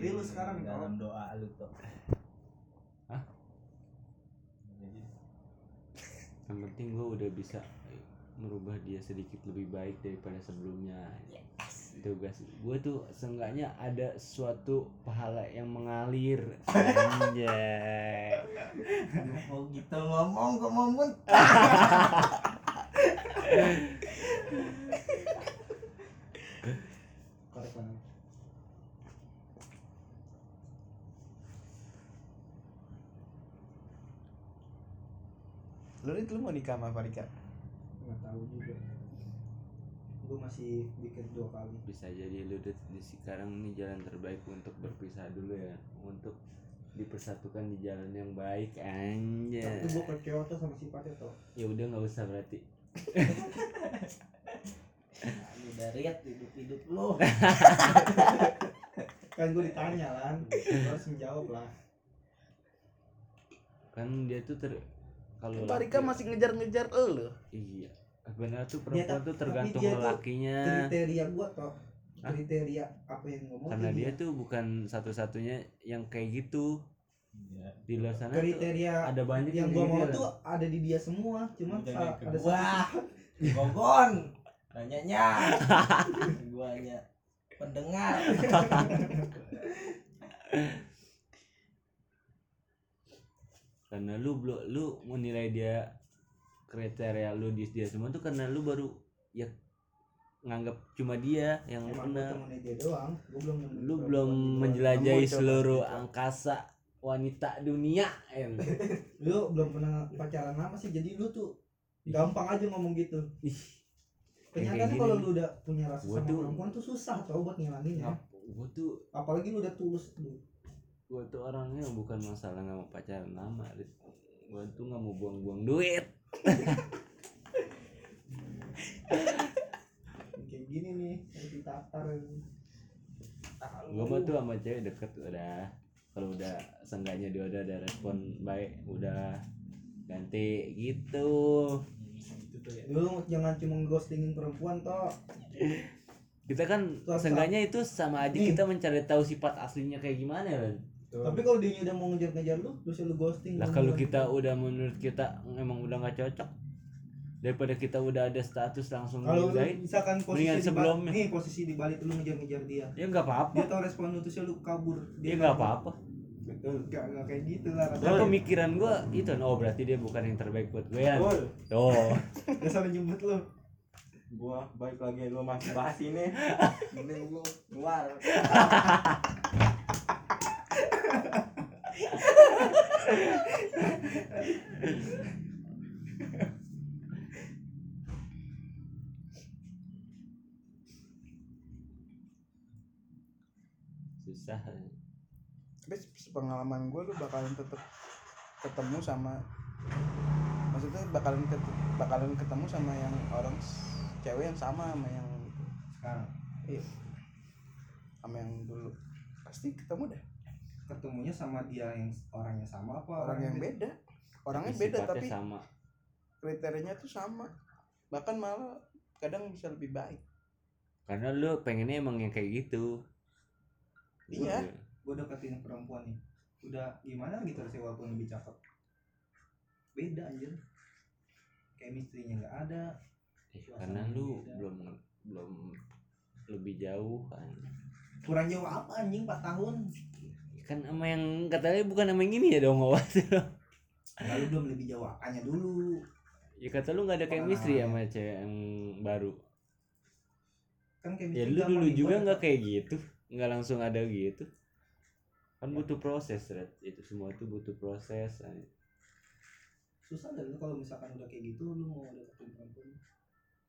seperti lu sekarang dalam doa lu tuh yang penting gue udah bisa merubah dia sedikit lebih baik daripada sebelumnya. Tugas gue tuh seenggaknya ada suatu pahala yang mengalir. Anjay. Oh gitu ngomong kok ngomong korek mana lu itu lu mau nikah sama Farika? Nggak tahu juga. Gue masih bikin dua kali. Bisa jadi lu di sekarang ini jalan terbaik untuk berpisah dulu ya. Untuk dipersatukan di jalan yang baik anjay. Tapi gue kecewa tuh sama sifatnya tuh ya udah nggak usah berarti. Nah, udah riat hidup hidup lu. Kan gue ditanya lan. Harus menjawab lah. Kan dia tuh ter kalau Farika laki- masih ngejar-ngejar lu iya. Benar tuh perempuan tak- tuh tergantung dia lelakinya kriteria gue toh Hah? kriteria apa yang ngomong karena dia tuh bukan satu-satunya yang kayak gitu. Iya. di luar sana tuh kriteria ada banyak yang gitu mau ya. tuh ada di dia semua. Salah- naik ke ada gua. satu Gogon nanyanya. Gua hanya pendengar karena lu belum lu menilai dia kriteria lu di dia semua tuh karena lu baru ya nganggap cuma dia yang emang benar dia doang belum lu belum menjelajahi seluruh gitu. angkasa wanita dunia em. lu belum pernah pacaran lama sih jadi lu tuh gampang aja ngomong gitu. Ih, kenyataannya kalau lu udah punya rasa Gua sama tuh- perempuan tuh susah tau buat ngilanginnya gua tuh apalagi lu udah tulus lu gua tuh orangnya bukan masalah nggak mau pacaran lama gua tuh nggak mau buang-buang duit. Kayak gini nih yang ditatar gua mah tuh sama cewek deket udah. Kalau udah seenggaknya dia udah ada respon baik udah ganti gitu. Itu tuh ya. Lu jangan cuma ghostingin perempuan toh. Kita kan Tuh, seenggaknya itu sama aja Nih. kita mencari tahu sifat aslinya kayak gimana ya tapi kalau dia udah mau ngejar-ngejar lu terus lu ghosting lah kalau kita udah menurut kita emang udah nggak cocok daripada kita udah ada status langsung kalau misalkan posisi di sebelumnya. balik nih posisi di balik lu ngejar-ngejar dia. Ya nggak apa-apa. Dia tahu respon lu terus lu kabur. Dia nggak apa-apa. Betul. Gak, gak kayak gitu lah rasanya. pemikiran gua itu oh berarti dia bukan yang terbaik buat gue ya. Betul. tuh. Dia sampai nyebut lu. Gua baik lagi lu masih bahas ini. mending lu keluar susah. Tapi pengalaman gue lu bakalan tetep ketemu sama maksudnya bakalan ket- bakalan ketemu sama yang orang cewek yang sama sama yang sekarang? Iya. Sama yang dulu. Pasti ketemu deh. Ketemunya sama dia yang orangnya sama apa orang yang beda orangnya Tapi beda tapi sama. kriterianya tuh sama. Bahkan malah kadang bisa lebih baik. Karena lu pengennya emang yang kayak gitu. Iya. gue deketin perempuan nih. Udah gimana gitu sih walaupun lebih cakep. Beda anjir. Chemistry-nya nggak ada. Eh, karena lu belum belum lebih jauh kan. Kurang jauh apa anjing? 4 tahun. Kan sama yang katanya bukan sama yang ini ya dong awas lalu belum lebih jauh apanya dulu. Ya kata lu nggak ada chemistry sama cewek yang baru? Kan ya chemistry lu dulu juga nggak kayak gitu. Nggak langsung ada gitu. Kan butuh proses Red. itu semua itu butuh proses susah dan lu kalau misalkan udah kayak gitu lu mau deketin perempuan?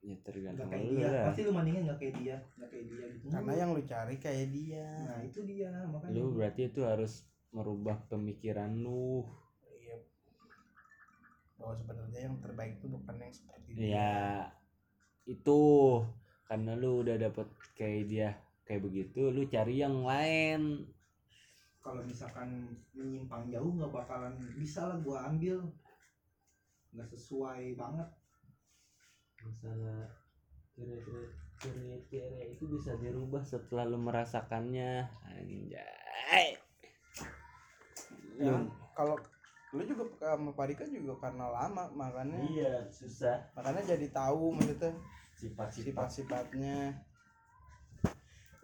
Ya tergantung kayak lu dia. lah. Pasti lu mendingan nggak kayak dia nggak kayak dia gitu. Karena yang lu cari kayak dia. Nah itu dia makanya. Lu berarti itu harus merubah pemikiran lu bahwa sebenarnya yang terbaik itu bukan yang seperti dia. Ya itu karena lu udah dapet kayak dia kayak begitu lu cari yang lain. Kalau misalkan menyimpang jauh nggak bakalan bisa lah gua ambil. Nggak sesuai banget. Masalah kriteria kriteria itu bisa dirubah setelah lu merasakannya. Anjay. Ya kalau lu juga sama Parika juga karena lama makanya. Iya susah. Makanya jadi tahu maksudnya sifat-sifat. sifat-sifatnya.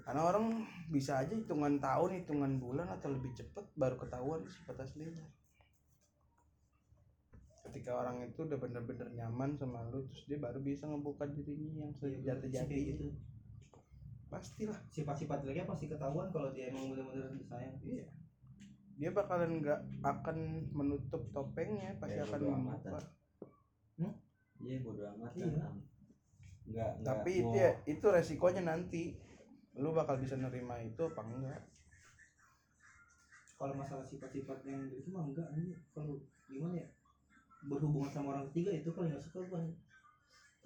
Karena orang bisa aja hitungan tahun hitungan bulan atau lebih cepet baru ketahuan sifat aslinya. Ketika orang itu udah bener-bener nyaman sama lu terus dia baru bisa ngebuka dirinya yang Iya, sejati kayak jati gitu. Pastilah. Sifat-sifat jeleknya pasti ketahuan kalau dia emang bener-bener disayang iya dia bakalan nggak akan menutup topengnya pasti Ya, akan membuka. amatan. iya bodo amat Iya. kan enggak tapi itu ya itu resikonya nanti. Lu bakal bisa nerima itu apa enggak? Kalau masalah sifat-sifat yang itu mah enggak anjir. kalau gimana ya? Berhubungan sama orang ketiga itu kalau nggak suka gua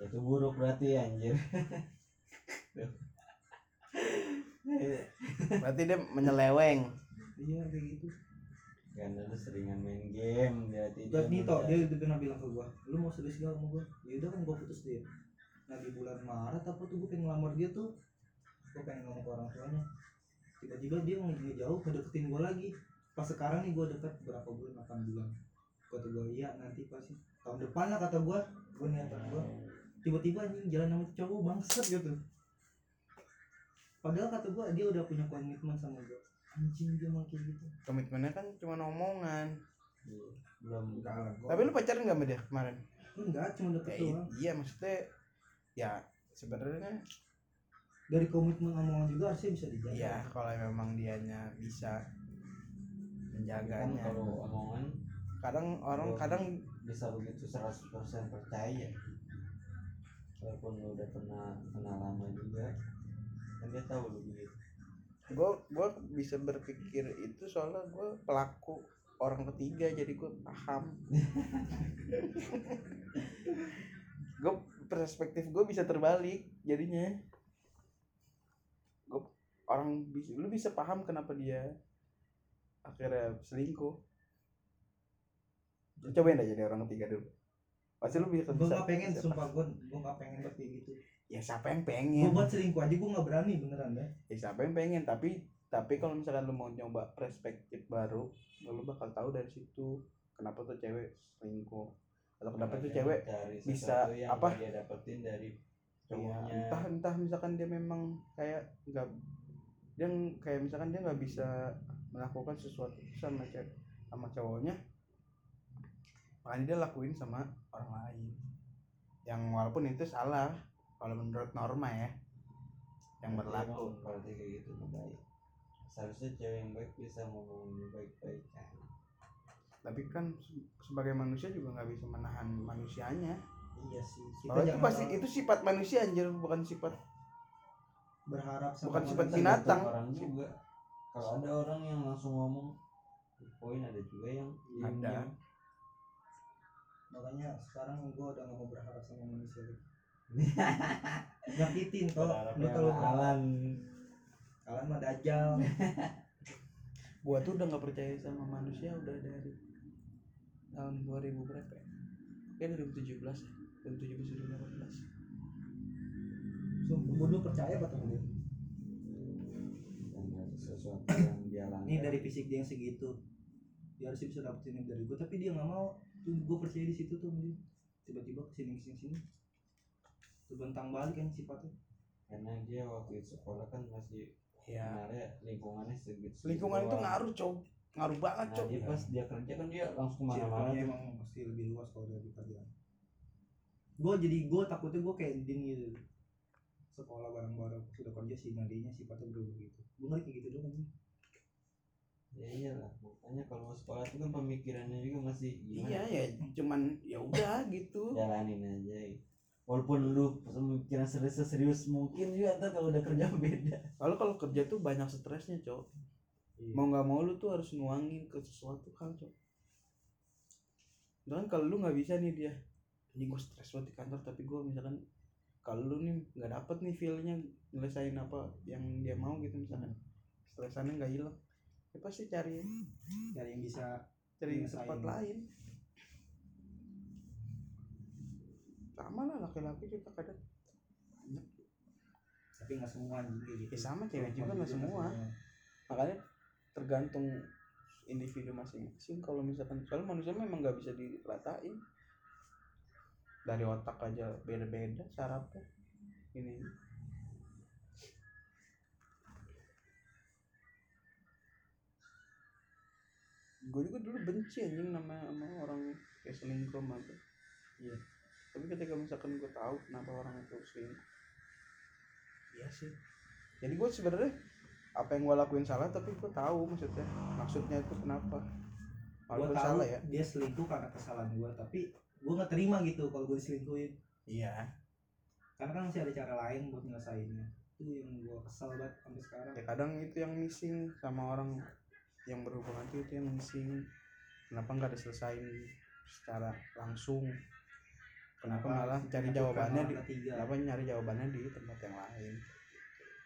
itu buruk berarti anjir. Berarti dia menyeleweng iya kayak gitu karena lu seringan main game berarti Dan nih toh dia pernah bilang ke gua, lu mau serius gak sama gua? Ya udah kan gua putus dia. Nah di bulan Maret apa tuh gua pengen ngelamar dia tuh, gua pengen ngomong ke orang tuanya. Tiba-tiba dia nge- jauh ngedeketin gua lagi. Pas sekarang nih gua dekat berapa bulan? 8 bulan. Kata gua iya nanti pasti tahun depan lah kata gua. Gua niatan gua. Tiba-tiba anjing jalan sama cowok bangsat gitu. Padahal kata gua dia udah punya komitmen sama gua. Anjing gitu. komitmennya kan cuma omongan Iya, belum tapi lu pacaran nggak sama dia kemarin enggak cuma ya, deket i- doang. iya maksudnya ya sebenarnya dari komitmen omongan juga harusnya bisa dijaga. ya kalau memang dianya bisa kan menjaganya kalau omongan kadang orang kadang bisa begitu 100% percaya walaupun lu udah pernah kenal lama juga kan dia tahu lu begitu gue gue bisa berpikir itu soalnya gue pelaku orang ketiga jadi gue paham. Gue perspektif gue bisa terbalik jadinya. Gue orang bisa lu bisa paham kenapa dia akhirnya selingkuh. Cobain aja jadi orang ketiga dulu. Pasti lu bisa gue bisa- gak pengen sumpah gue gue gak pengen kayak gitu ya siapa yang gue pengen? Buat selingkuh aja gue gak berani beneran dah ya siapa yang pengen? Tapi tapi kalau misalkan lu mau nyoba perspektif baru lu bakal tahu dari situ kenapa tuh cewek selingkuh. Atau kenapa tuh cewek bisa yang apa? nggak dia dapetin dari ya, cowoknya. entah entah misalkan dia memang kayak nggak dia kayak misalkan dia nggak bisa melakukan sesuatu sama cewek sama cowoknya makanya dia lakuin sama orang lain. Yang walaupun itu salah kalau menurut norma ya yang berlaku. Berarti kayak gitu nggak baik seharusnya cewek yang baik bisa ngomongin baik-baik kan? Tapi kan se- sebagai manusia juga nggak bisa menahan manusianya. Iya sih kita itu pasti itu sifat manusia anjir bukan sifat berharap sama bukan sifat binatang. orang juga. Kalau ada orang yang langsung ngomong poin ada juga yang Ada. makanya sekarang gue udah gak mau berharap sama manusia lagi nyakitin kok lu yang kalau Alan kalian mah dajal. Gua tuh udah nggak percaya sama manusia udah dari tahun 2000 berapa ya? Kayak 2017 ya. 2017 2018 sumpah gue dulu percaya apa temen sesuatu yang dia langgar. Ini dari fisik dia yang segitu. Dia harusnya bisa dapetin ini dari gue tapi dia nggak mau. Tuh gue percaya di situ tuh tiba-tiba ke sini ke sini sini terbentang balik kan sifatnya. Karena dia waktu itu sekolah kan masih ya lingkungannya segitu. Lingkungan itu ngaruh cow ngaruh banget nah cow dia pas dia kerja kan dia langsung ke mana-mana circle-nya tuh. emang pasti lebih luas kalau dari kerjaan gue jadi gue takutnya gue kayak din gitu. Sekolah bareng-bareng sudah kerja sih nantinya sifatnya berubah gitu. Gue ngeri kayak gitu doang anjing. ya iyalah makanya kalau sekolah itu kan pemikirannya juga masih gimana? Iya ya cuman ya udah gitu. Jalanin aja gitu. Walaupun lu pemikiran serius serius mungkin juga ntar kalau udah kerja beda. Lalu kalau kerja tuh banyak stresnya cow Iya. mau nggak mau lu tuh harus nuangin ke sesuatu hal cow Misalkan kalau lu nggak bisa nih dia ini gue stres banget di kantor tapi gue misalkan kalau lu nih nggak dapet nih feelnya nyelesain apa yang dia mau gitu misalkan. Stresannya nggak hilang. Ya pasti cari dari yang bisa cari tempat lain sama lah laki-laki juga kadang banyak. Tapi nggak semua gitu. Ya sama cewek juga nggak semua. makanya tergantung individu masing-masing. Kalau misalkan soalnya manusia memang nggak bisa diratain. Dari otak aja beda-beda sarafnya. Ini. Gue juga dulu benci anjing nama sama orang kayak selingkuh gue iya tapi ketika misalkan gue tahu kenapa orang itu selingkuh iya sih. Jadi gue sebenarnya apa yang gue lakuin salah tapi gue tahu maksudnya. Maksudnya itu kenapa? Gue tahu salah ya. dia selingkuh karena kesalahan gue tapi gue nggak terima gitu kalau gue diselingkuhin. Iya. Karena kan masih ada cara lain buat nyelesainnya. Itu yang gue kesel banget sampai sekarang. Ya kadang itu yang missing sama orang yang berhubungan itu, itu yang missing. Kenapa nggak diselesain secara langsung kenapa malah cari jawabannya di ketiga? kenapa nyari jawabannya di tempat yang lain?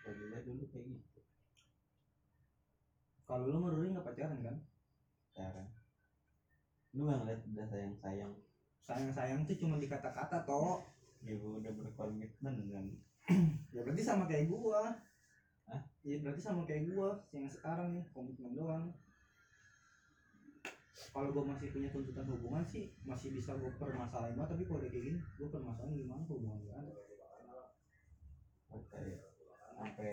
Kalau gue dulu kayak gitu. Kalau lu Ruri nggak pacaran kan? Cara lu nggak ngeliat udah sayang sayang sayang sayang tuh cuma di kata-kata toh. Ya gue udah berkomitmen kan? Ya berarti sama kayak gua. Hah? ya berarti sama kayak gua yang sekarang nih komitmen doang kalau gua masih punya tuntutan hubungan sih masih bisa gua permasalahin banget tapi kalau udah kayak gini gua permasalahin gimana hubungan gua ada? Sampai sampai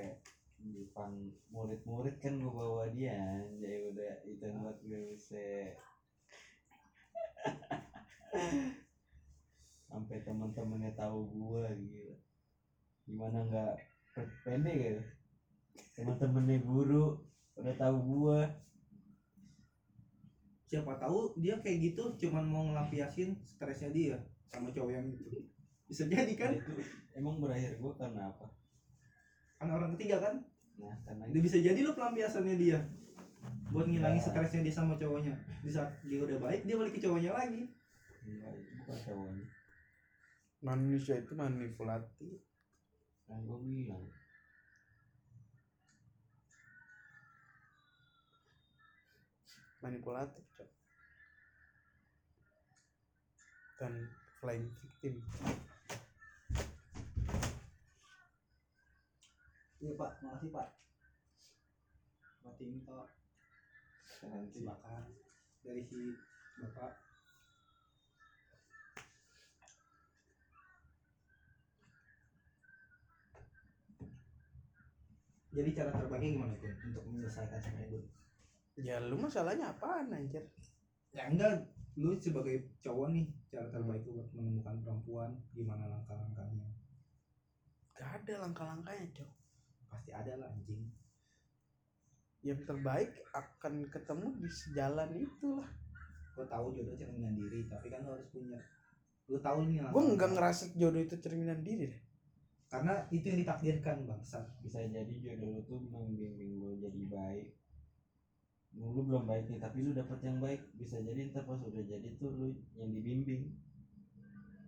depan murid-murid kan gue bawa dia jadi udah itu buat gue bisa. Sampai teman-temannya tahu gue gitu gimana nggak pe- pendek gitu teman-temannya guru udah tahu gue siapa tahu dia kayak gitu cuman mau ngelampiasin stresnya dia sama cowok yang itu. Bisa jadi kan? Itu emang berakhir gue karena apa? Kan orang ketiga kan? Nah karena itu. bisa jadi lo pelampiasannya dia. Buat ngilangin Ya. stresnya dia sama cowoknya. Di saat dia udah baik dia balik ke cowoknya lagi. Itu bukan cowoknya. Manusia itu manipulatif kan gue bilang manipulatif cok. Dan flying victim. Iya pak. Makasih pak. Mati minta nanti bakar dari si bapak. Jadi cara terbaiknya gimana tuh untuk menyelesaikan itu ya lu masalahnya apaan anjir? Ya enggak. Lu sebagai cowok nih cara terbaik buat menemukan perempuan gimana langkah-langkahnya? Gak ada langkah-langkahnya cok. Pasti ada lah anjing. Yang terbaik akan ketemu di sejalan itulah. Gue tahu jodoh cerminan diri tapi kan lu harus punya. Lu tahu nih gue nggak ngerasa jodoh itu cerminan diri deh. Karena itu yang ditakdirkan bangsa bisa jadi jodoh lu tuh membimbing lu jadi baik lu, lu belum baik nih tapi lu dapet yang baik. Bisa jadi ntar pas udah jadi tuh lu yang dibimbing.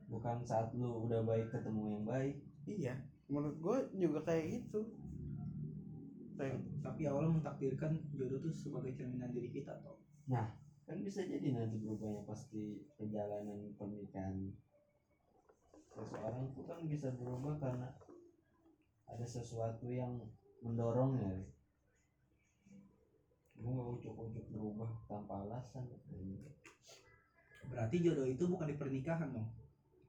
Bukan saat lu udah baik ketemu yang baik. Iya menurut gue juga kayak gitu. Kayak tapi awalnya mentakdirkan jodoh tuh sebagai cerminan diri kita toh kan bisa jadi nanti berubahnya pasti perjalanan pernikahan. Seseorang tuh kan bisa berubah karena ada sesuatu yang mendorongnya gue nggak ujuk-ujuk berubah tanpa alasan. Berarti jodoh itu bukan di pernikahan dong?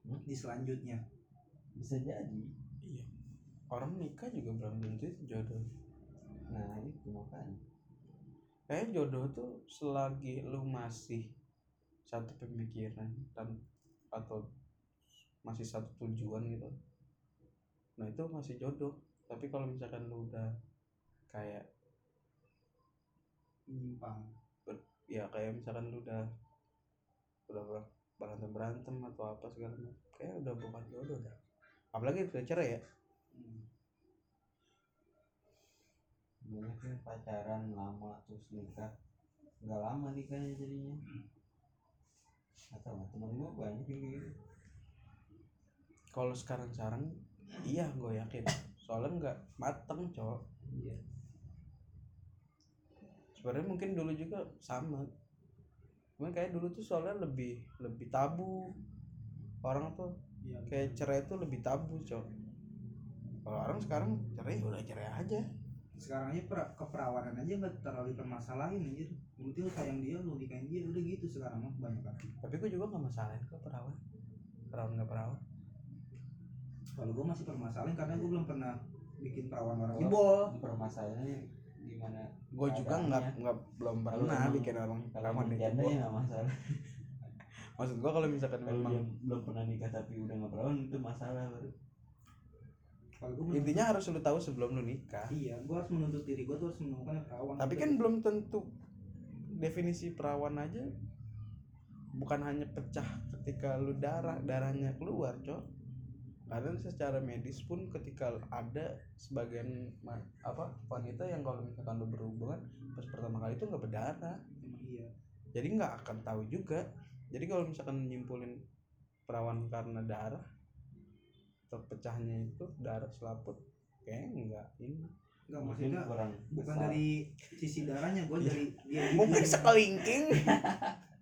Hmm? di selanjutnya? Bisa jadi. Iya. Orang nikah juga belum tentu itu jodoh. Nah itu makanya. Kayak jodoh tuh selagi lu masih satu pemikiran dan atau masih satu tujuan gitu. Nah itu masih jodoh. Tapi kalau misalkan lu udah kayak menyimpang. Ya kayak misalkan lu udah udah ber- berantem berantem atau apa segala macam kayak udah bukan jodoh dah. Apalagi udah cerai ya. Hmm. banyak yang pacaran lama terus nikah. Nggak lama nikahnya jadinya. Atau teman gue banyak yang gitu. Kalau sekarang sekarang iya gue yakin. Soalnya nggak mateng cowok. Iya sebenarnya mungkin dulu juga sama. Cuman kayak dulu tuh soalnya lebih lebih tabu. Orang tuh iya kayak cerai tuh lebih tabu cowok kalau orang sekarang cerai ya udah cerai aja. Sekarang aja pra, keperawanan aja nggak terlalu permasalahin anjir. Yang penting lu sayang dia lu nikahin dia udah gitu sekarang mah kebanyakan tapi gue juga nggak masalahin kok perawan perawan nggak perawan. Kalau gue masih permasalahin karena gue belum pernah bikin perawan orang jebol. Permasalahannya gimana gue juga nggak nggak belum pernah emang- bikin orang emang di janda ya nggak masalah. Maksud gue kalau misalkan kalau memang belum pernah nikah tapi udah nggak perawan itu masalah baru intinya harus lu tahu sebelum lu nikah. Iya gue harus menuntut diri gue tuh harus menemukan yang perawan. Tapi kan belum tentu definisi perawan aja bukan hanya pecah ketika lu darah darahnya keluar cok karena secara medis pun ketika ada sebagian apa wanita yang kalau misalkan lu berhubungan pas pertama kali itu nggak berdarah. Iya. Jadi nggak akan tahu juga. Jadi kalau misalkan nyimpulin perawan karena darah terpecahnya itu darah selaput kayak enggak ini. Nggak mungkin maksudnya kurang bukan besar. dari sisi darahnya gue Iya. dari dia mungkin sekelingking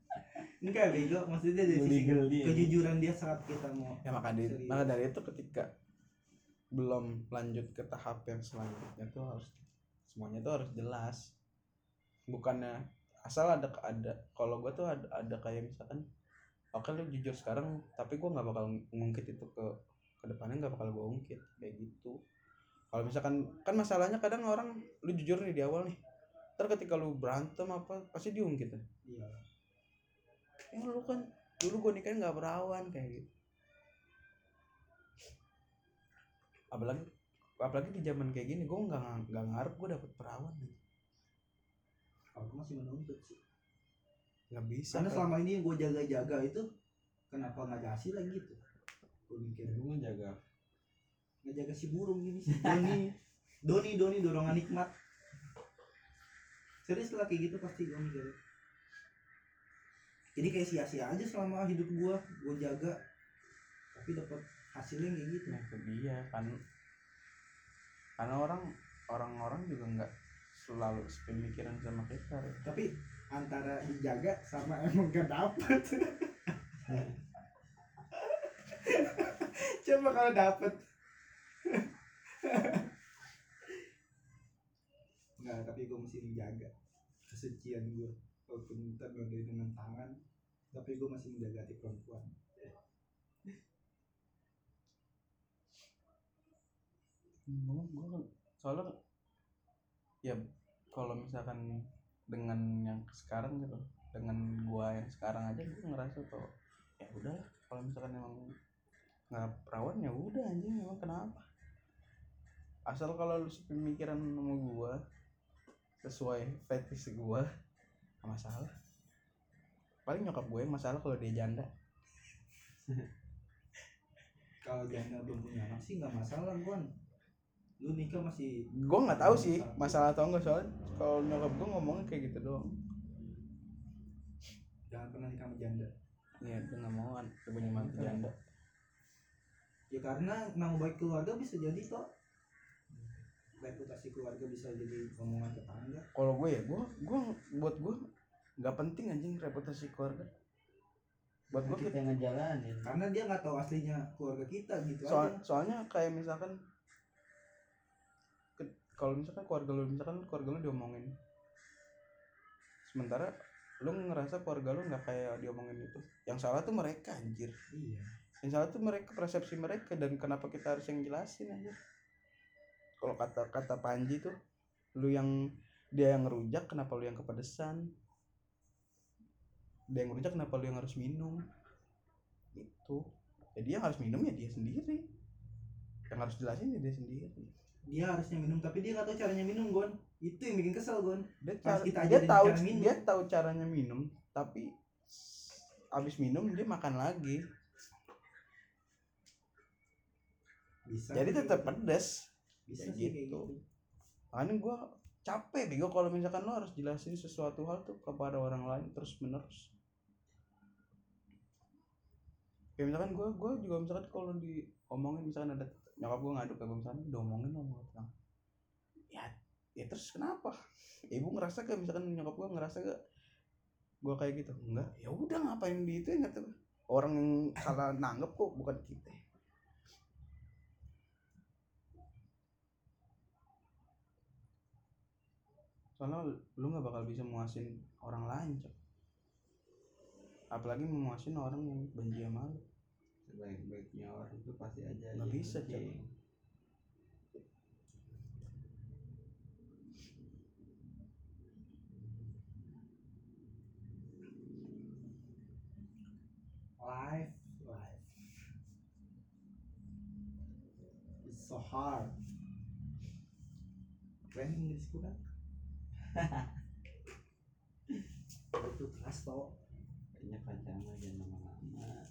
enggak bego. Maksudnya dari sisi kejujuran dia saat kita mau ya maka dari maka dari itu ketika belum lanjut ke tahap yang selanjutnya tuh harus semuanya tuh harus jelas. Bukannya asal ada ada kalau gue tuh ada ada kayak misalkan oke lu jujur sekarang tapi gue nggak bakal ngungkit itu ke ke depannya nggak bakal gue ungkit. Kayak gitu. Kalau misalkan kan masalahnya kadang orang lu jujur nih di awal nih ntar ketika lu berantem apa pasti diungkit ya? Iya ya lu kan dulu gue nikahin nggak perawan kayak gitu. Apalagi apalagi di zaman kayak gini gue nggak nggak ngarep gue dapet perawan gitu. kalau gue masih menuntut sih. Nggak bisa karena kan. selama ini yang gue jaga-jaga itu kenapa nggak ada hasil lagi gitu? Gue mikir. Lu menjaga ngejaga si burung gini si Doni. Doni Doni dorongan nikmat. Serius lah kayak gitu pasti gue mikir jadi kayak sia-sia aja selama hidup gue gue jaga. Tapi dapat hasilnya kayak gitu. Nah itu dia kan. Karena orang orang-orang juga nggak selalu sepemikiran sama kita. Ya. tapi antara dijaga sama emang gak dapet. Coba kalau dapet. Enggak, tapi gue mesti menjaga kesucian gue walaupun ntar gue dari dengan tangan tapi gue masih menjaga hati perempuan. Gue gue soalnya ya kalau misalkan dengan yang sekarang gitu dengan gua yang sekarang aja gue ngerasa tuh ya udah kalau misalkan emang nggak perawan ya udah anjing emang kenapa? Asal kalau lu pemikiran sama gua sesuai fetish gua masalah paling nyokap gue yang masalah kalau dia janda. Kalau janda belum punya anak sih nggak masalah gue lu nikah masih gue nggak tahu sih masalah. atau enggak soalnya kalau nyokap gue ngomongnya kayak gitu doang. Jangan pernah nikah sama janda. Iya, dia nggak mau kan punya mantu janda. ya karena nama baik keluarga bisa jadi kok reputasi keluarga bisa jadi omongan tetangga. Kalau gue ya, gue gue buat gue nggak penting anjing reputasi keluarga. Buat gue kita yang ngejalanin. Karena dia nggak tahu aslinya keluarga kita gitu soal, aja. soalnya kayak misalkan kalau misalkan keluarga lu misalkan keluarga lu diomongin. Sementara lu ngerasa keluarga lu nggak kayak diomongin itu. Yang salah tuh mereka anjir. Iya. Yang salah tuh mereka persepsi mereka dan kenapa kita harus yang jelasin aja kalau kata kata Panji tuh lu yang dia yang ngerujak kenapa lu yang kepedesan dia yang ngerujak kenapa lu yang harus minum? Itu jadi yang harus minum ya dia sendiri. Yang harus jelasin ya dia sendiri. Dia harusnya minum tapi dia nggak tahu caranya minum gon. Itu yang bikin kesel gon. Dia, cara- kita dia tahu cara minum. dia tahu caranya minum tapi abis minum dia makan lagi. Bisa. Jadi tetap pedes. Bisa sih kayak gitu. gitu. Makanya gue capek bego kalau misalkan lo harus jelasin sesuatu hal tuh kepada orang lain terus menerus kayak misalkan gue gue juga misalkan kalau diomongin misalkan ada nyokap gue ngadu ke gue misalkan diomongin tentang ya ya terus kenapa? Ibu ngerasa gak misalkan nyokap gue ngerasa gak gue kayak gitu enggak. Ya udah ngapain di itu ya tuh orang yang salah nanggep kok bukan kita. Soalnya lu nggak bakal bisa muasin orang lain cok apalagi memuasin orang yang benci sama lu. Sebaik-baiknya orang itu pasti aja Nggak bisa, penting. life life. It's so hard. Keren Inggrisku kan? Itu keras tau kayaknya pacaran aja lama-lama. Ya,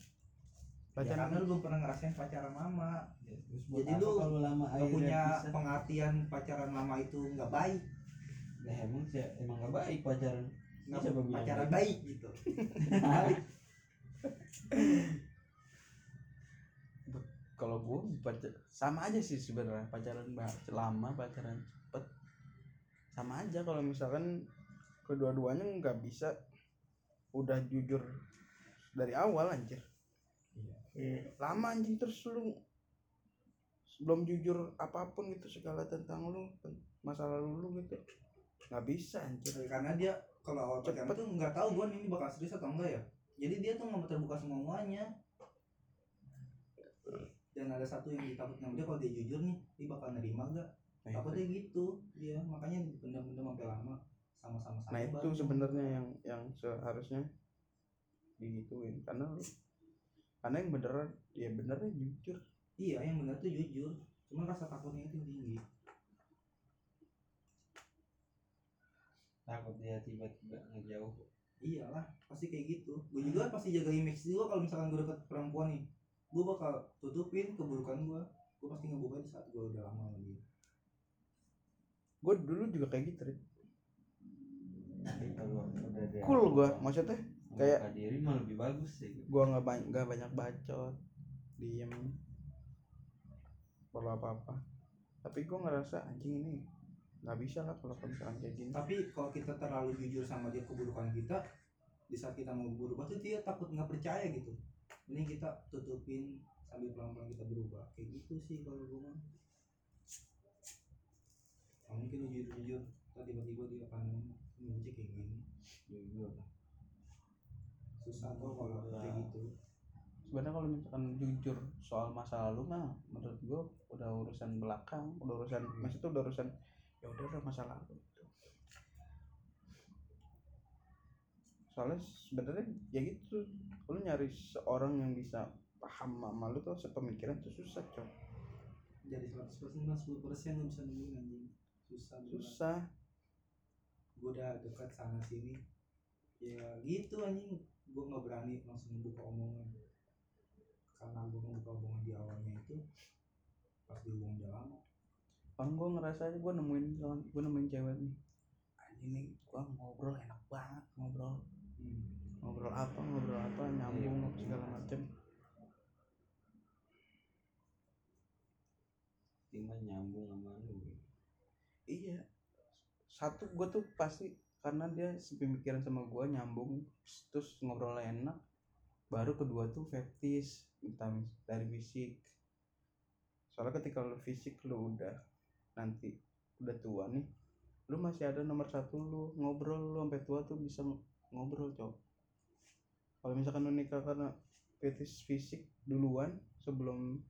pacaran karena lu belum pernah ngerasain pacaran lama. Ya, terus buat Jadi lu kalau lama? nggak akhirnya punya bisa? pengertian pacaran lama itu nggak baik. Nah, emang sih emang gak baik pacaran. Nggak pacaran baik? baik gitu. Kalau gue baca sama aja sih sebenarnya. Pacaran lama pacaran cepet. Sama aja kalau misalkan kedua-duanya nggak bisa udah jujur dari awal anjir. Lama anjing terus lu belum jujur apa pun gitu segala tentang lu masa lalu lu gitu. Nggak bisa anjir. Karena dia kalau awal Cepet. tuh nggak tahu gue ini bakal serius atau enggak ya. Jadi dia tuh nggak mau terbuka semuanya dan ada satu yang ditakutin sama dia kalau dia jujur nih dia bakal nerima gak takutnya itu, gitu. Dia makanya dipendam-pendam sampai lama sama-sama nah itu baru. sebenarnya yang yang seharusnya digituin. Karena karena yang bener ya benernya jujur. Iya yang benar tuh jujur. Cuman rasa takutnya itu tinggi. Takut dia tiba-tiba ngejauh. Iyalah pasti kayak gitu. Gue juga pasti jaga image juga kalau misalkan gue deket perempuan nih. Gue bakal tutupin keburukan gue gue pasti ngebuka di saat gue udah lama sama dia. Gue dulu juga kayak gitu Rit. Cool gue maksudnya kayak- diri mah lebih bagus sih. gue nggak banyak nggak banyak bacot diem perlu apa apa tapi gue ngerasa anjing ini nggak bisa lah kalau misalkan kayak gini. Tapi kalau kita terlalu jujur sama dia keburukan kita di saat kita mau berubah tuh dia takut nggak percaya gitu. Ini kita tutupin sambil pelan-pelan kita berubah. Kayak gitu sih kalau gue mah. Mungkin jujur-jujur tiba-tiba dia akan benci kayak gini susah tuh kalau kayak gitu. Sebenarnya kalau misalkan jujur soal masa lalu mah menurut gue udah urusan belakang udah urusan maksudnya udah urusan ya udah udah masa lalu gitu. soalnya sebenarnya ya gitu lu nyari seorang yang bisa paham sama lu tuh sepemikiran tuh susah cok. Jadi 100% kan 10% lu bisa nemuin anjing. Susah susah. Gue udah dekat sana sini ya gitu anjing. Gue nggak berani langsung buka omongan. Karena gue ngebuka omongan di awalnya itu pas di hubungan udah lama. Orang gue ngerasa aja gue nemuin gue nemuin cewek nih. Anjing nih gue ngobrol enak banget ngobrol. Hmm. ngobrol apa ngobrol apa nyambung segala macem. Tinggal nyambung sama lu iya. Satu gue tuh pasti karena dia sepemikiran sama gue nyambung terus ngobrol enak. Baru kedua tuh fetish entah dari fisik. Soalnya ketika lu fisik lu udah nanti udah tua nih lu masih ada nomor satu lu. Ngobrol lu sampai tua tuh bisa ng- ngobrol cok kalau misalkan lu nikah karena fetish fisik duluan sebelum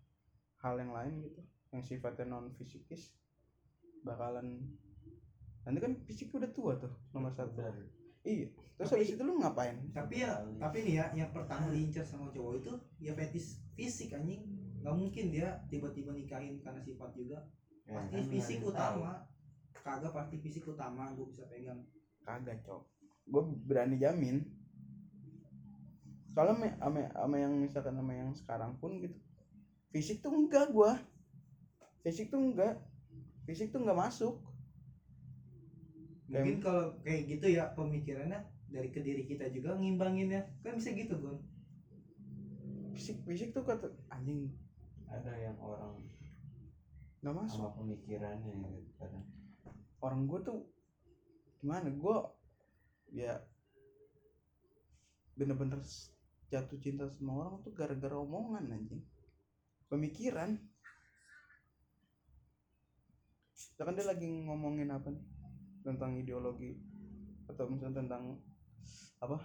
hal yang lain gitu yang sifatnya non fisikis bakalan nanti kan fisik udah tua tuh nomor satu. Iya. Terus Tapi- habis itu lu ngapain? Tapi ya tapi nih ya yang pertama diincar sama cowok itu ya fetis fisik anjing. Nggak mungkin dia tiba-tiba nikahin karena sifat juga. Ya, pasti kan fisik utama. Kagak pasti fisik utama gue bisa pegang. Kagak cok. Gue berani jamin. Soalnya me- ame, ame yang misalkan sama yang sekarang pun gitu fisik tuh enggak gua. Fisik tuh enggak. Fisik tuh enggak masuk mungkin kalau kayak gitu ya pemikirannya dari ke diri kita juga ngimbangin ya kan bisa gitu gon fisik fisik tuh kata anjing. Ada yang orang nggak masuk. sama pemikirannya gitu kadang orang gue tuh gimana? Gue ya bener-bener jatuh cinta sama orang tuh gara-gara omongan anjing. Pemikiran. Misalkan dia lagi ngomongin apa nih tentang ideologi atau misalnya tentang apa?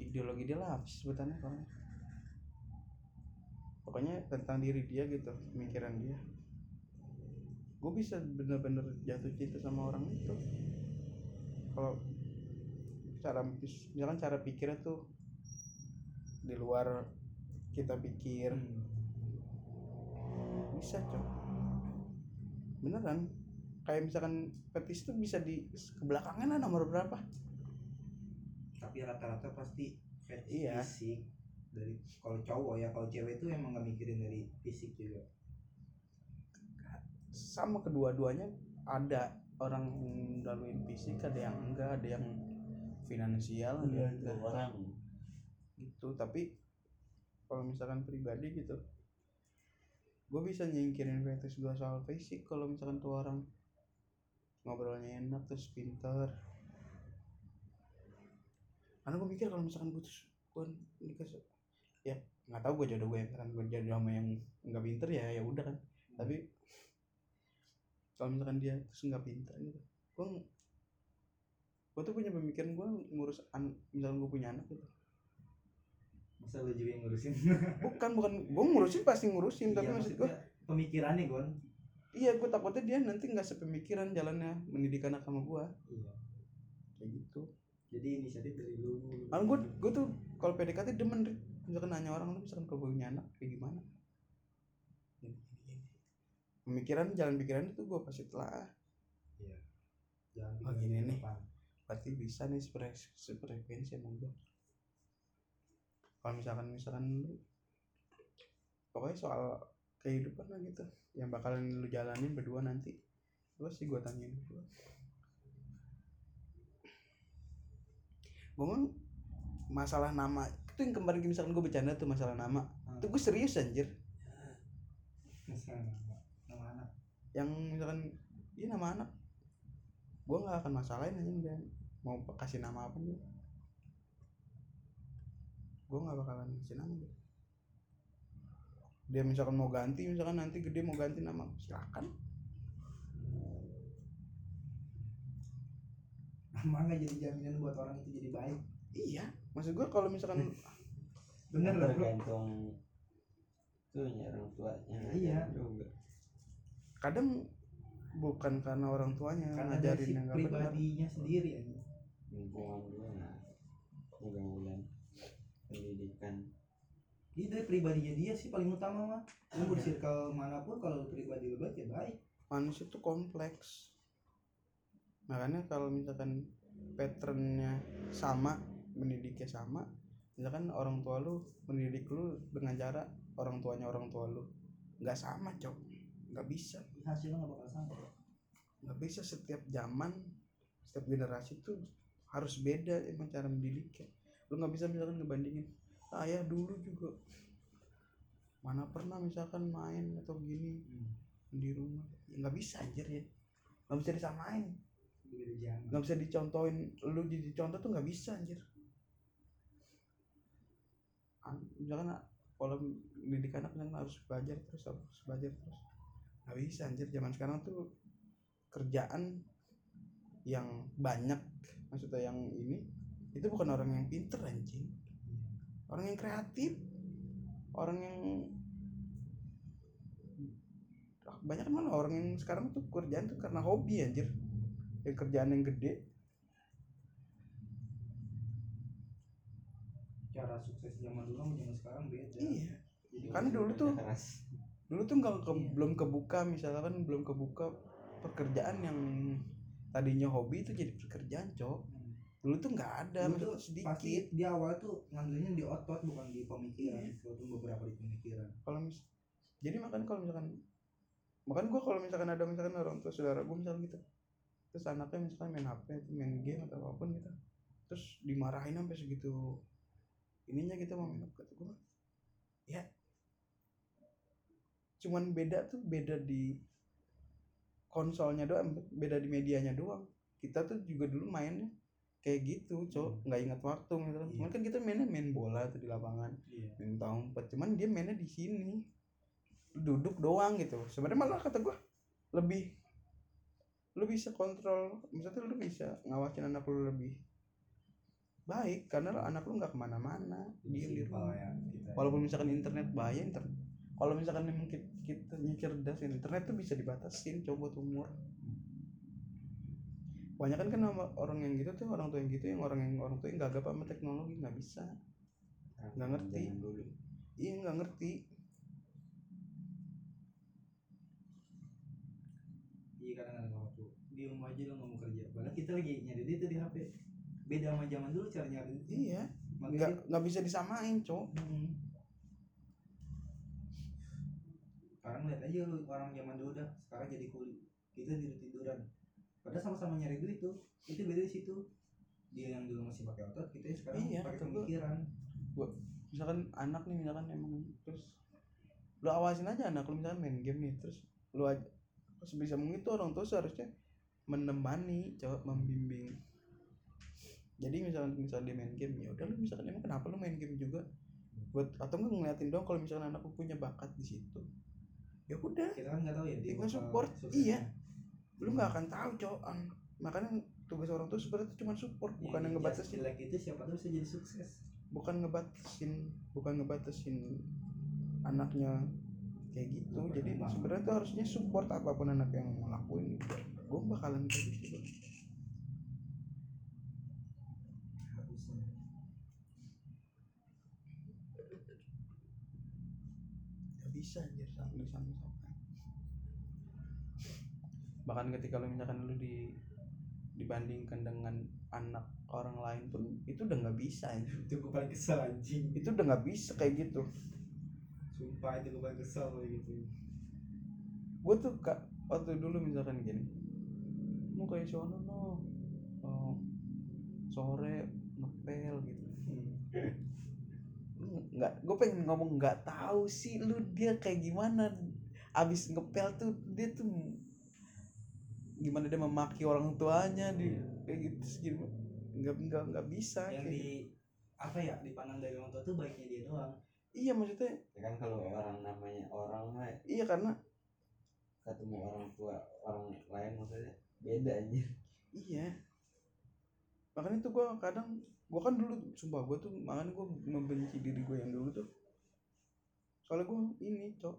Ideologi dia lah sih sebutannya pokoknya pokoknya tentang diri dia gitu pemikiran dia. Gue bisa bener-bener jatuh cinta sama orang itu. Kalau cara misalkan cara pikirnya tuh di luar kita pikir. Bisa cok beneran. Kayak misalkan petis tuh bisa di kebelakangan lah nomor berapa. Tapi rata-rata pasti fetish Iya. fisik dari kalau cowok ya kalau cewek itu emang gak mikirin dari fisik juga. Sama kedua-duanya ada orang yang fisik ada yang enggak ada yang finansial ada yang enggak. orang. Gitu tapi kalau misalkan pribadi gitu gue bisa nyingkirin fetish gue soal fisik kalau misalkan tuh orang ngobrolnya enak terus pinter. Karena gue mikir kalau misalkan gue terus gue ya nggak tahu gue jodoh gue ya kan gue jodoh sama yang nggak pinter ya ya udah kan. Tapi kalau misalkan dia terus nggak pinter gitu gue gue tuh punya pemikiran gue ngurus an misalkan gue punya anak gitu masa lu juga yang ngurusin bukan bukan gue ngurusin pasti ngurusin tapi Iya, maksud gue pemikirannya gon iya gue takutnya dia nanti nggak sepemikiran jalannya mendidik anak sama gue iya kayak gitu jadi inisiatif dari lu Malah gue gue tuh kalau PDKT demen Rik. misalkan nanya orang lu misalkan kalau punya anak kayak gimana pemikiran jalan pikiran itu gue pasti telah jangan Oh, pikirin gini nih. berarti bisa nih sepre- sefrekuensi sama gue kalau misalkan misalkan lu pokoknya soal kehidupan lah gitu yang bakalan lu jalanin berdua nanti gue sih gue tanyain berdua. Gue mau masalah nama itu yang kemarin misalkan gue bercanda tuh masalah nama Hmm. itu gue serius anjir. Nama, nama anak. Yang misalkan iya nama anak. Gue nggak akan masalahin aja dia mau kasih nama apa nih gue nggak bakalan kasih nama dia. Dia misalkan mau ganti misalkan nanti gede mau ganti nama silakan. Nama nggak jadi jaminan buat orang itu jadi baik. Iya maksud gue kalau misalkan bener lah tergantung tuh orang tuanya. Iya. juga kadang bukan karena orang tuanya karena ngajarin dari si yang nggak benar pribadinya sendiri ya lingkungan juga nah pendidikan Iya dari pribadinya dia sih paling utama mah. Lu mau di circle mana pun kalau pribadi lu baik ya baik. manusia tuh kompleks makanya kalau misalkan patternnya sama mendidiknya sama misalkan orang tua lu mendidik lu dengan cara orang tuanya orang tua lu nggak sama cok nggak bisa Hasilnya nggak bakal sama. nggak bisa setiap zaman setiap generasi tuh harus beda emang cara mendidiknya lu nggak bisa misalkan ngebandingin ayah dulu juga mana pernah misalkan main atau gini di rumah. Ya, nggak bisa anjir ya. Nggak bisa disamain. Nggak bisa dicontohin lu jadi contoh tuh nggak bisa anjir. An- misalkan ah, kalau didik anak kan harus belajar terus harus belajar terus. Nggak bisa anjir. Zaman sekarang tuh kerjaan yang banyak maksudnya yang ini itu bukan orang yang pinter anjing orang yang kreatif orang yang banyak kan orang yang sekarang tuh kerjaan tuh karena hobi anjir ya kerjaan yang gede Cara sukses zaman dulu sama zaman sekarang beda. iya Jadi Kan dulu tuh- keras dulu tuh nggak ke- Iya. belum kebuka misalkan belum kebuka pekerjaan yang tadinya hobi itu jadi pekerjaan cok Hmm. Dulu tuh nggak ada Dulu tuh maksudnya pasti sedikit di awal tuh ngandelnya di otot bukan di pemikiran. Iya. Walaupun beberapa di pemikiran. kalau mis jadi makan kalau misalkan makan gua kalau misalkan ada misalkan orang tua saudara gua misalkan gitu terus anaknya misalkan main hp main game atau apa pun gitu terus dimarahin sampai segitu ininya kita mau main kata gua ya cuman beda tuh beda di konsolnya doang beda di medianya doang kita tuh juga dulu mainnya kayak gitu cok nggak ingat waktu misalkan Iya. cuman kan kita mainnya main bola tuh di lapangan Iya. main umpet cuman dia mainnya di sini duduk doang gitu. Sebenarnya malah kata gua lebih lu bisa kontrol misalnya lu bisa ngawasin anak lu lebih baik karena anak lu nggak ke mana-mana diem di rumah. ya kita walaupun misalkan internet bahaya internet kalau misalkan memang kita, cerdas internet tuh bisa dibatasin coba umur banyak kan sama orang yang gitu tuh orang tua yang gitu yang orang yang orang tua yang gagap sama teknologi nggak bisa Nggak ngerti. Dulu iya nggak ngerti iya kadang-kadang waktu di rumah aja lo nggak mau kerja padahal kita lagi nyari duit di HP beda sama zaman dulu cara nyari duit iya nggak nggak bisa disamain cowok Hmm. Sekarang lihat aja lu orang zaman dulu dah, sekarang jadi kuli. Kita tidur tiduran. Padahal sama-sama nyari duit tuh. Itu beda di situ. Dia yang dulu masih pakai otot, kita sekarang Iya, pakai kata gua. pemikiran. misalkan anak nih misalkan emang terus lu awasin aja anak lu misalkan main game nih terus lu aja sebisa mungkin tuh orang tua seharusnya menemani cowok membimbing jadi misalkan misalkan dia main game ya udah lu misalkan emang kenapa lu main game juga buat atau enggak ngeliatin dong kalau misalkan anak lu punya bakat di situ ya udah Kita kan nggak tahu ya dia support. Iya. Lu nggak akan tahu cowok. An- makanya tugas orang tua sebenarnya cuma support Yang bukan yang ngebatasin jelek itu siapa tahu bisa jadi sukses. bukan ngebatasin bukan ngebatasin anaknya kayak gitu. Bukan jadi sebenarnya tuh harusnya support apa pun anak yang mau lakuin. Gitu gue bakalan kayak gitu Bang. Bisa anjir sama bahkan ketika lu misalkan lu di dibandingkan dengan anak orang lain pun itu udah nggak bisa anjir. Itu gue paling kesel anjing. itu udah nggak bisa kayak gitu Sumpah itu gue paling kesel kayak gitu. gue tuh kak waktu dulu misalkan gini mau kayak sono no oh, sore ngepel gitu Hmm. nggak gue pengen ngomong nggak tahu sih lu dia kayak gimana abis ngepel tuh dia tuh gimana dia memaki orang tuanya di kayak gitu segini nggak nggak nggak bisa Yang kayak di gitu. apa ya dipandang dari orang tua tuh baiknya dia doang. iya maksudnya ya kan kalau orang namanya orang mah iya karena ketemu orang tua orang lain maksudnya beda anjir. Iya. Makanya tuh gue kadang gue kan dulu sumpah gue tuh makanya gue membenci diri gue yang dulu tuh. Soalnya gue ini cok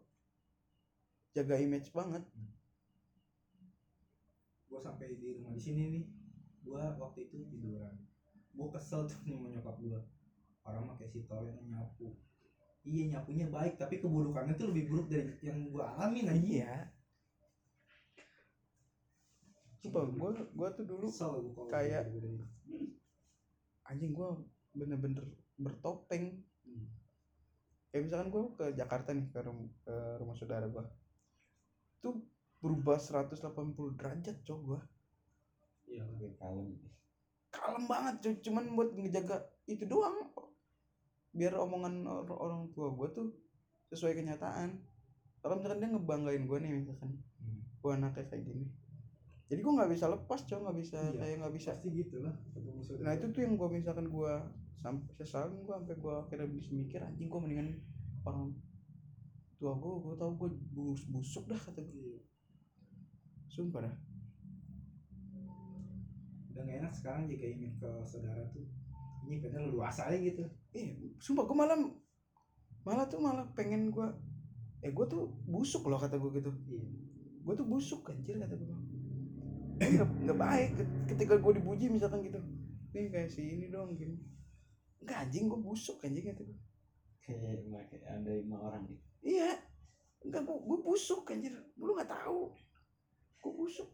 jaga image banget gue sampai di rumah di sini nih gue waktu itu tiduran. Gue kesel tuh nih sama nyokap gue orang mah kayak si nyapu. Iya nyapunya baik tapi keburukannya tuh lebih buruk dari yang gue alamin aja iya. Sumpah gue gue tuh dulu kesel kalau kayak- anjing gue bener-bener bertopeng. Hmm. kayak misalkan gue ke Jakarta nih ke, rum- ke rumah saudara gue tuh berubah 180 derajat cok gue iya Lebih kalem. Kalem banget cuy cuman buat ngejaga itu doang. Biar omongan or- orang tua gue tuh sesuai kenyataan. Kalau misalkan dia ngebanggain gue nih misalkan. Hmm. gue anaknya kayak gini. Jadi gue nggak bisa lepas coy nggak bisa Iya. kayak nggak bisa. pasti gitu lah. Nah itu tuh yang gue misalkan gue sampai sesalin gue sampai gue akhirnya bisa mikir anjing gue mendingan orang tua gue gue tau gue bus busuk dah kata gue Iya. Sumpah dah. Udah gak enak sekarang jaga image ke saudara tuh. Ini padahal luas aja gitu. Eh sumpah gue malah malah tuh malah pengen gue eh gue tuh busuk loh kata gue gitu. Iya. Gue tuh busuk anjir kata gue nggak nggak baik Ket- ketika gue dipuji misalkan gitu. Nih kayak si ini dong gini. Enggak anjing gue busuk anjing kata gue kayak ada lima orang gitu. Iya. Enggak gue gue busuk anjir. Lu nggak tahu gue busuk?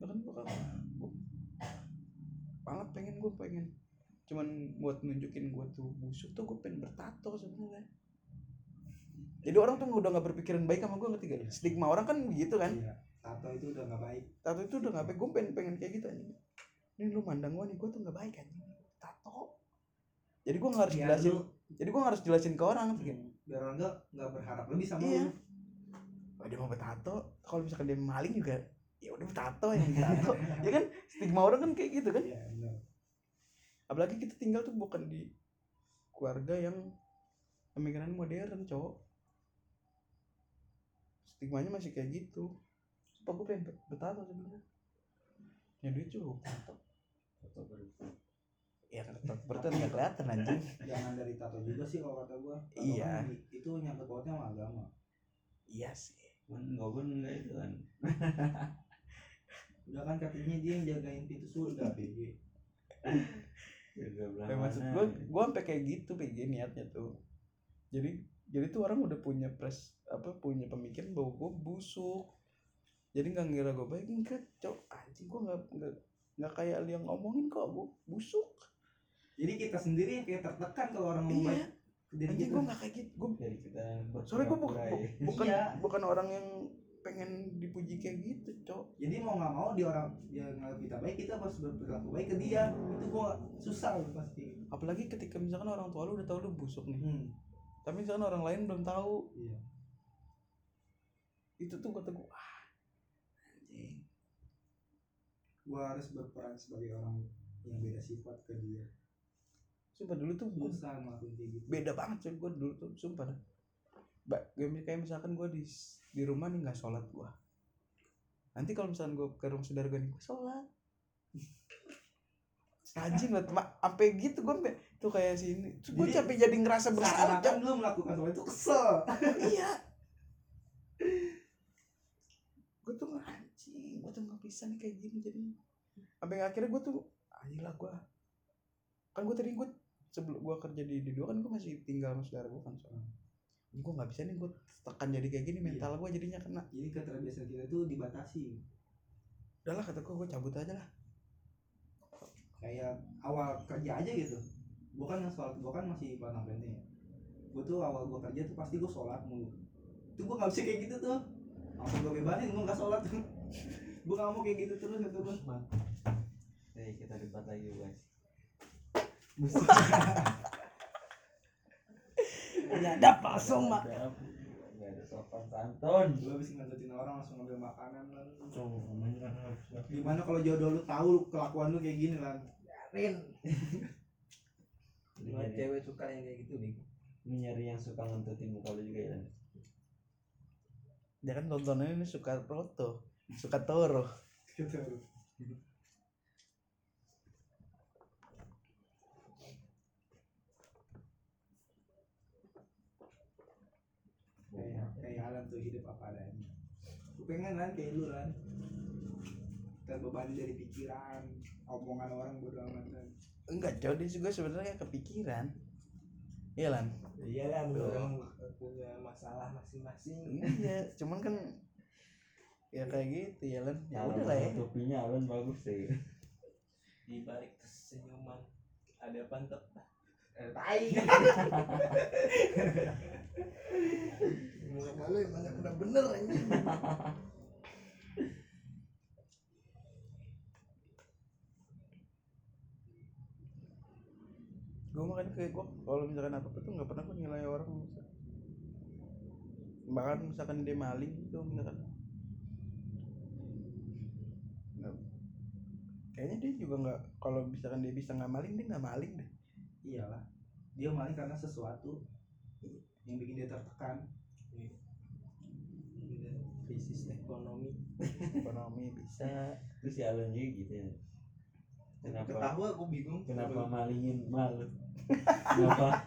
Bahkan gue gue malah pengen gue pengen. Cuman buat nunjukin gue tuh busuk tuh gue pengen bertato sebenarnya jadi orang tuh udah nggak berpikiran baik sama gue ngerti gak? Stigma orang kan begitu kan? Iya. Tato itu udah gak baik. Tato itu udah nggak baik. Gue pengen pengen kayak gitu anjing. Ini lu mandang gue nih gue tuh nggak baik anjing. Tato. Jadi gue nggak harus Biar jelasin lu- jadi gue harus jelasin ke orang gak? biar orang nggak nggak berharap lebih sama Iya. lu. Oh dia mau bertato kalau misalkan dia maling juga ya udah bertato yang bertato ya kan stigma orang kan kayak gitu kan. Iya benar. Apalagi kita tinggal tuh bukan di keluarga yang pemikiran modern cowok. Stigmanya masih kayak gitu. Sumpah gue pengen bertato sebenarnya? Ya duit cukup ya bertato nggak kelihatan anjing. Jangan dari tato juga sih kalau kata gua. Tato Iya. kan itu nyangkut pautnya sama agama. Iya sih. Kan nggak pun enggak itu kan. Udah kan katanya dia yang jagain pintu surga PG ya, maksud gue gue sampai kayak gitu PG niatnya tuh. Jadi jadi tuh orang udah punya pres apa punya pemikiran bahwa gue busuk. Jadi nggak ngira gue baik enggak cok. Anjing gue nggak nggak kayak yang ngomongin kok gue busuk jadi kita sendiri yang kayak tertekan kalau orang ngomong iya anjing kita gue nggak kayak gitu. Gue dari kita soalnya gue bukan ya. bukan Iya. bukan orang yang pengen dipuji kayak gitu cok. Jadi mau nggak mau dia orang dia nganggap kita baik kita harus berperilaku baik ke dia. Itu gua susah loh pasti. Apalagi ketika misalkan orang tua lu udah tahu lu busuk nih. Hmm. tapi misalkan orang lain belum tahu. Iya. Itu tuh kata gue ah anjing. Gua harus berperan sebagai orang yang beda sifat ke dia sumpah dulu tuh gue kayak gitu. beda banget cuy. Gue dulu tuh sumpah. Ba- kayak kayak misalkan gue di di rumah nih nggak sholat gue nanti kalau misalkan gue ke rumah saudara gue nih gue sholat. Anjing banget mak sampai gitu gue sampai tuh kayak sini gue capek jadi ngerasa bersalah seakan-akan lu melakukan sesuatu itu kesel. Iya. Gue tuh anjing gue tuh nggak bisa nih kayak gini jadi sampai akhirnya gue tuh anjing lah gue kan gue tadi gue sebelum gue kerja di di dua kan gue masih tinggal sama saudara gue kan soalnya. Gue nggak bisa nih gue tekan jadi kayak gini mental gue jadinya kena. Jadi keterbiasaan kita tuh dibatasi. Udahlah kata gue gue cabut aja lah. Kayak awal kerja aja gitu. Gua kan yang sholat gua kan masih batang pendek ya gua tuh awal gua kerja tuh pasti gua sholat mulu. Itu gua nggak bisa kayak gitu tuh. Langsung gua bebanin gua nggak sholat gua nggak mau kayak gitu terus kata gua. Oke, kita debat lagi guys ya ada pasong mak? Sopan santun. Gua habis ngelanjutin orang langsung ngambil makanan kan gimana kalau jodoh lu tahu lu kelakuan lu kayak gini lan? Biarin. Nyari, cewek suka yang kayak gitu nih nyari yang suka ngentutin muka lu juga ya dia kan tontonannya ini suka roto suka toro. Gitu kayak kayak Alan tuh hidup apa adanya. Gue pengen lan kayak lu lan terbebani dari pikiran omongan orang bodo amat kan enggak jauh dia juga sebenarnya kepikiran. Iya lan? Iya lah, Tuh. orang punya masalah masing-masing. iya cuman kan ya kayak gitu ya lan. Ya udah lah ya. tutupinya Alun bagus sih. Di balik kesenyuman ada pantep. eh, tai Muka lu emang udah bener anjing. gue makanya kayak gue kalau misalkan apa apa tuh nggak pernah gue nilai orang bahkan misalkan dia maling gitu misalkan. Nggak- kayaknya dia juga nggak kalau misalkan dia bisa nggak maling dia nggak maling deh. Iyalah dia maling karena sesuatu yang bikin dia tertekan Krisis ekonomi. ekonomi bisa. Terus si Alun juga gitu ya. Kenapa? Ketawa aku bingung. kenapa malingin malu? Kenapa?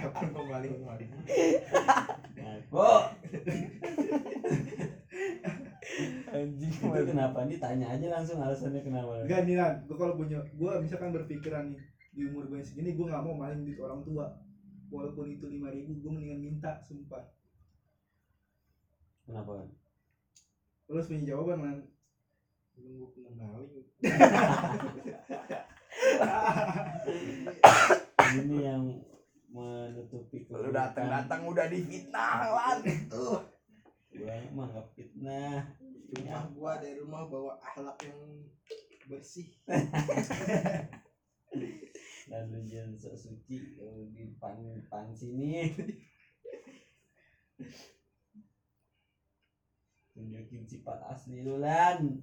Kapan mau maling maling ngaku anjing itu kenapa? Nih tanya aja langsung alasannya kenapa? Enggak nih lan, gue kalau punya, gue misalkan berpikiran nih di umur gue segini, gue nggak mau maling duit orang tua, walaupun itu lima ribu, gue mendingan minta, sumpah. Kenapa Lo harus punya jawaban lan. Belum gue pernah maling. ini yang menutupi lu datang datang udah difitnah lan tuh gua mah nggak fitnah Cuma gua dari rumah bawa akhlak yang bersih. lalu jangan sok suci di pan pan sini tunjukin sifat asli lu lan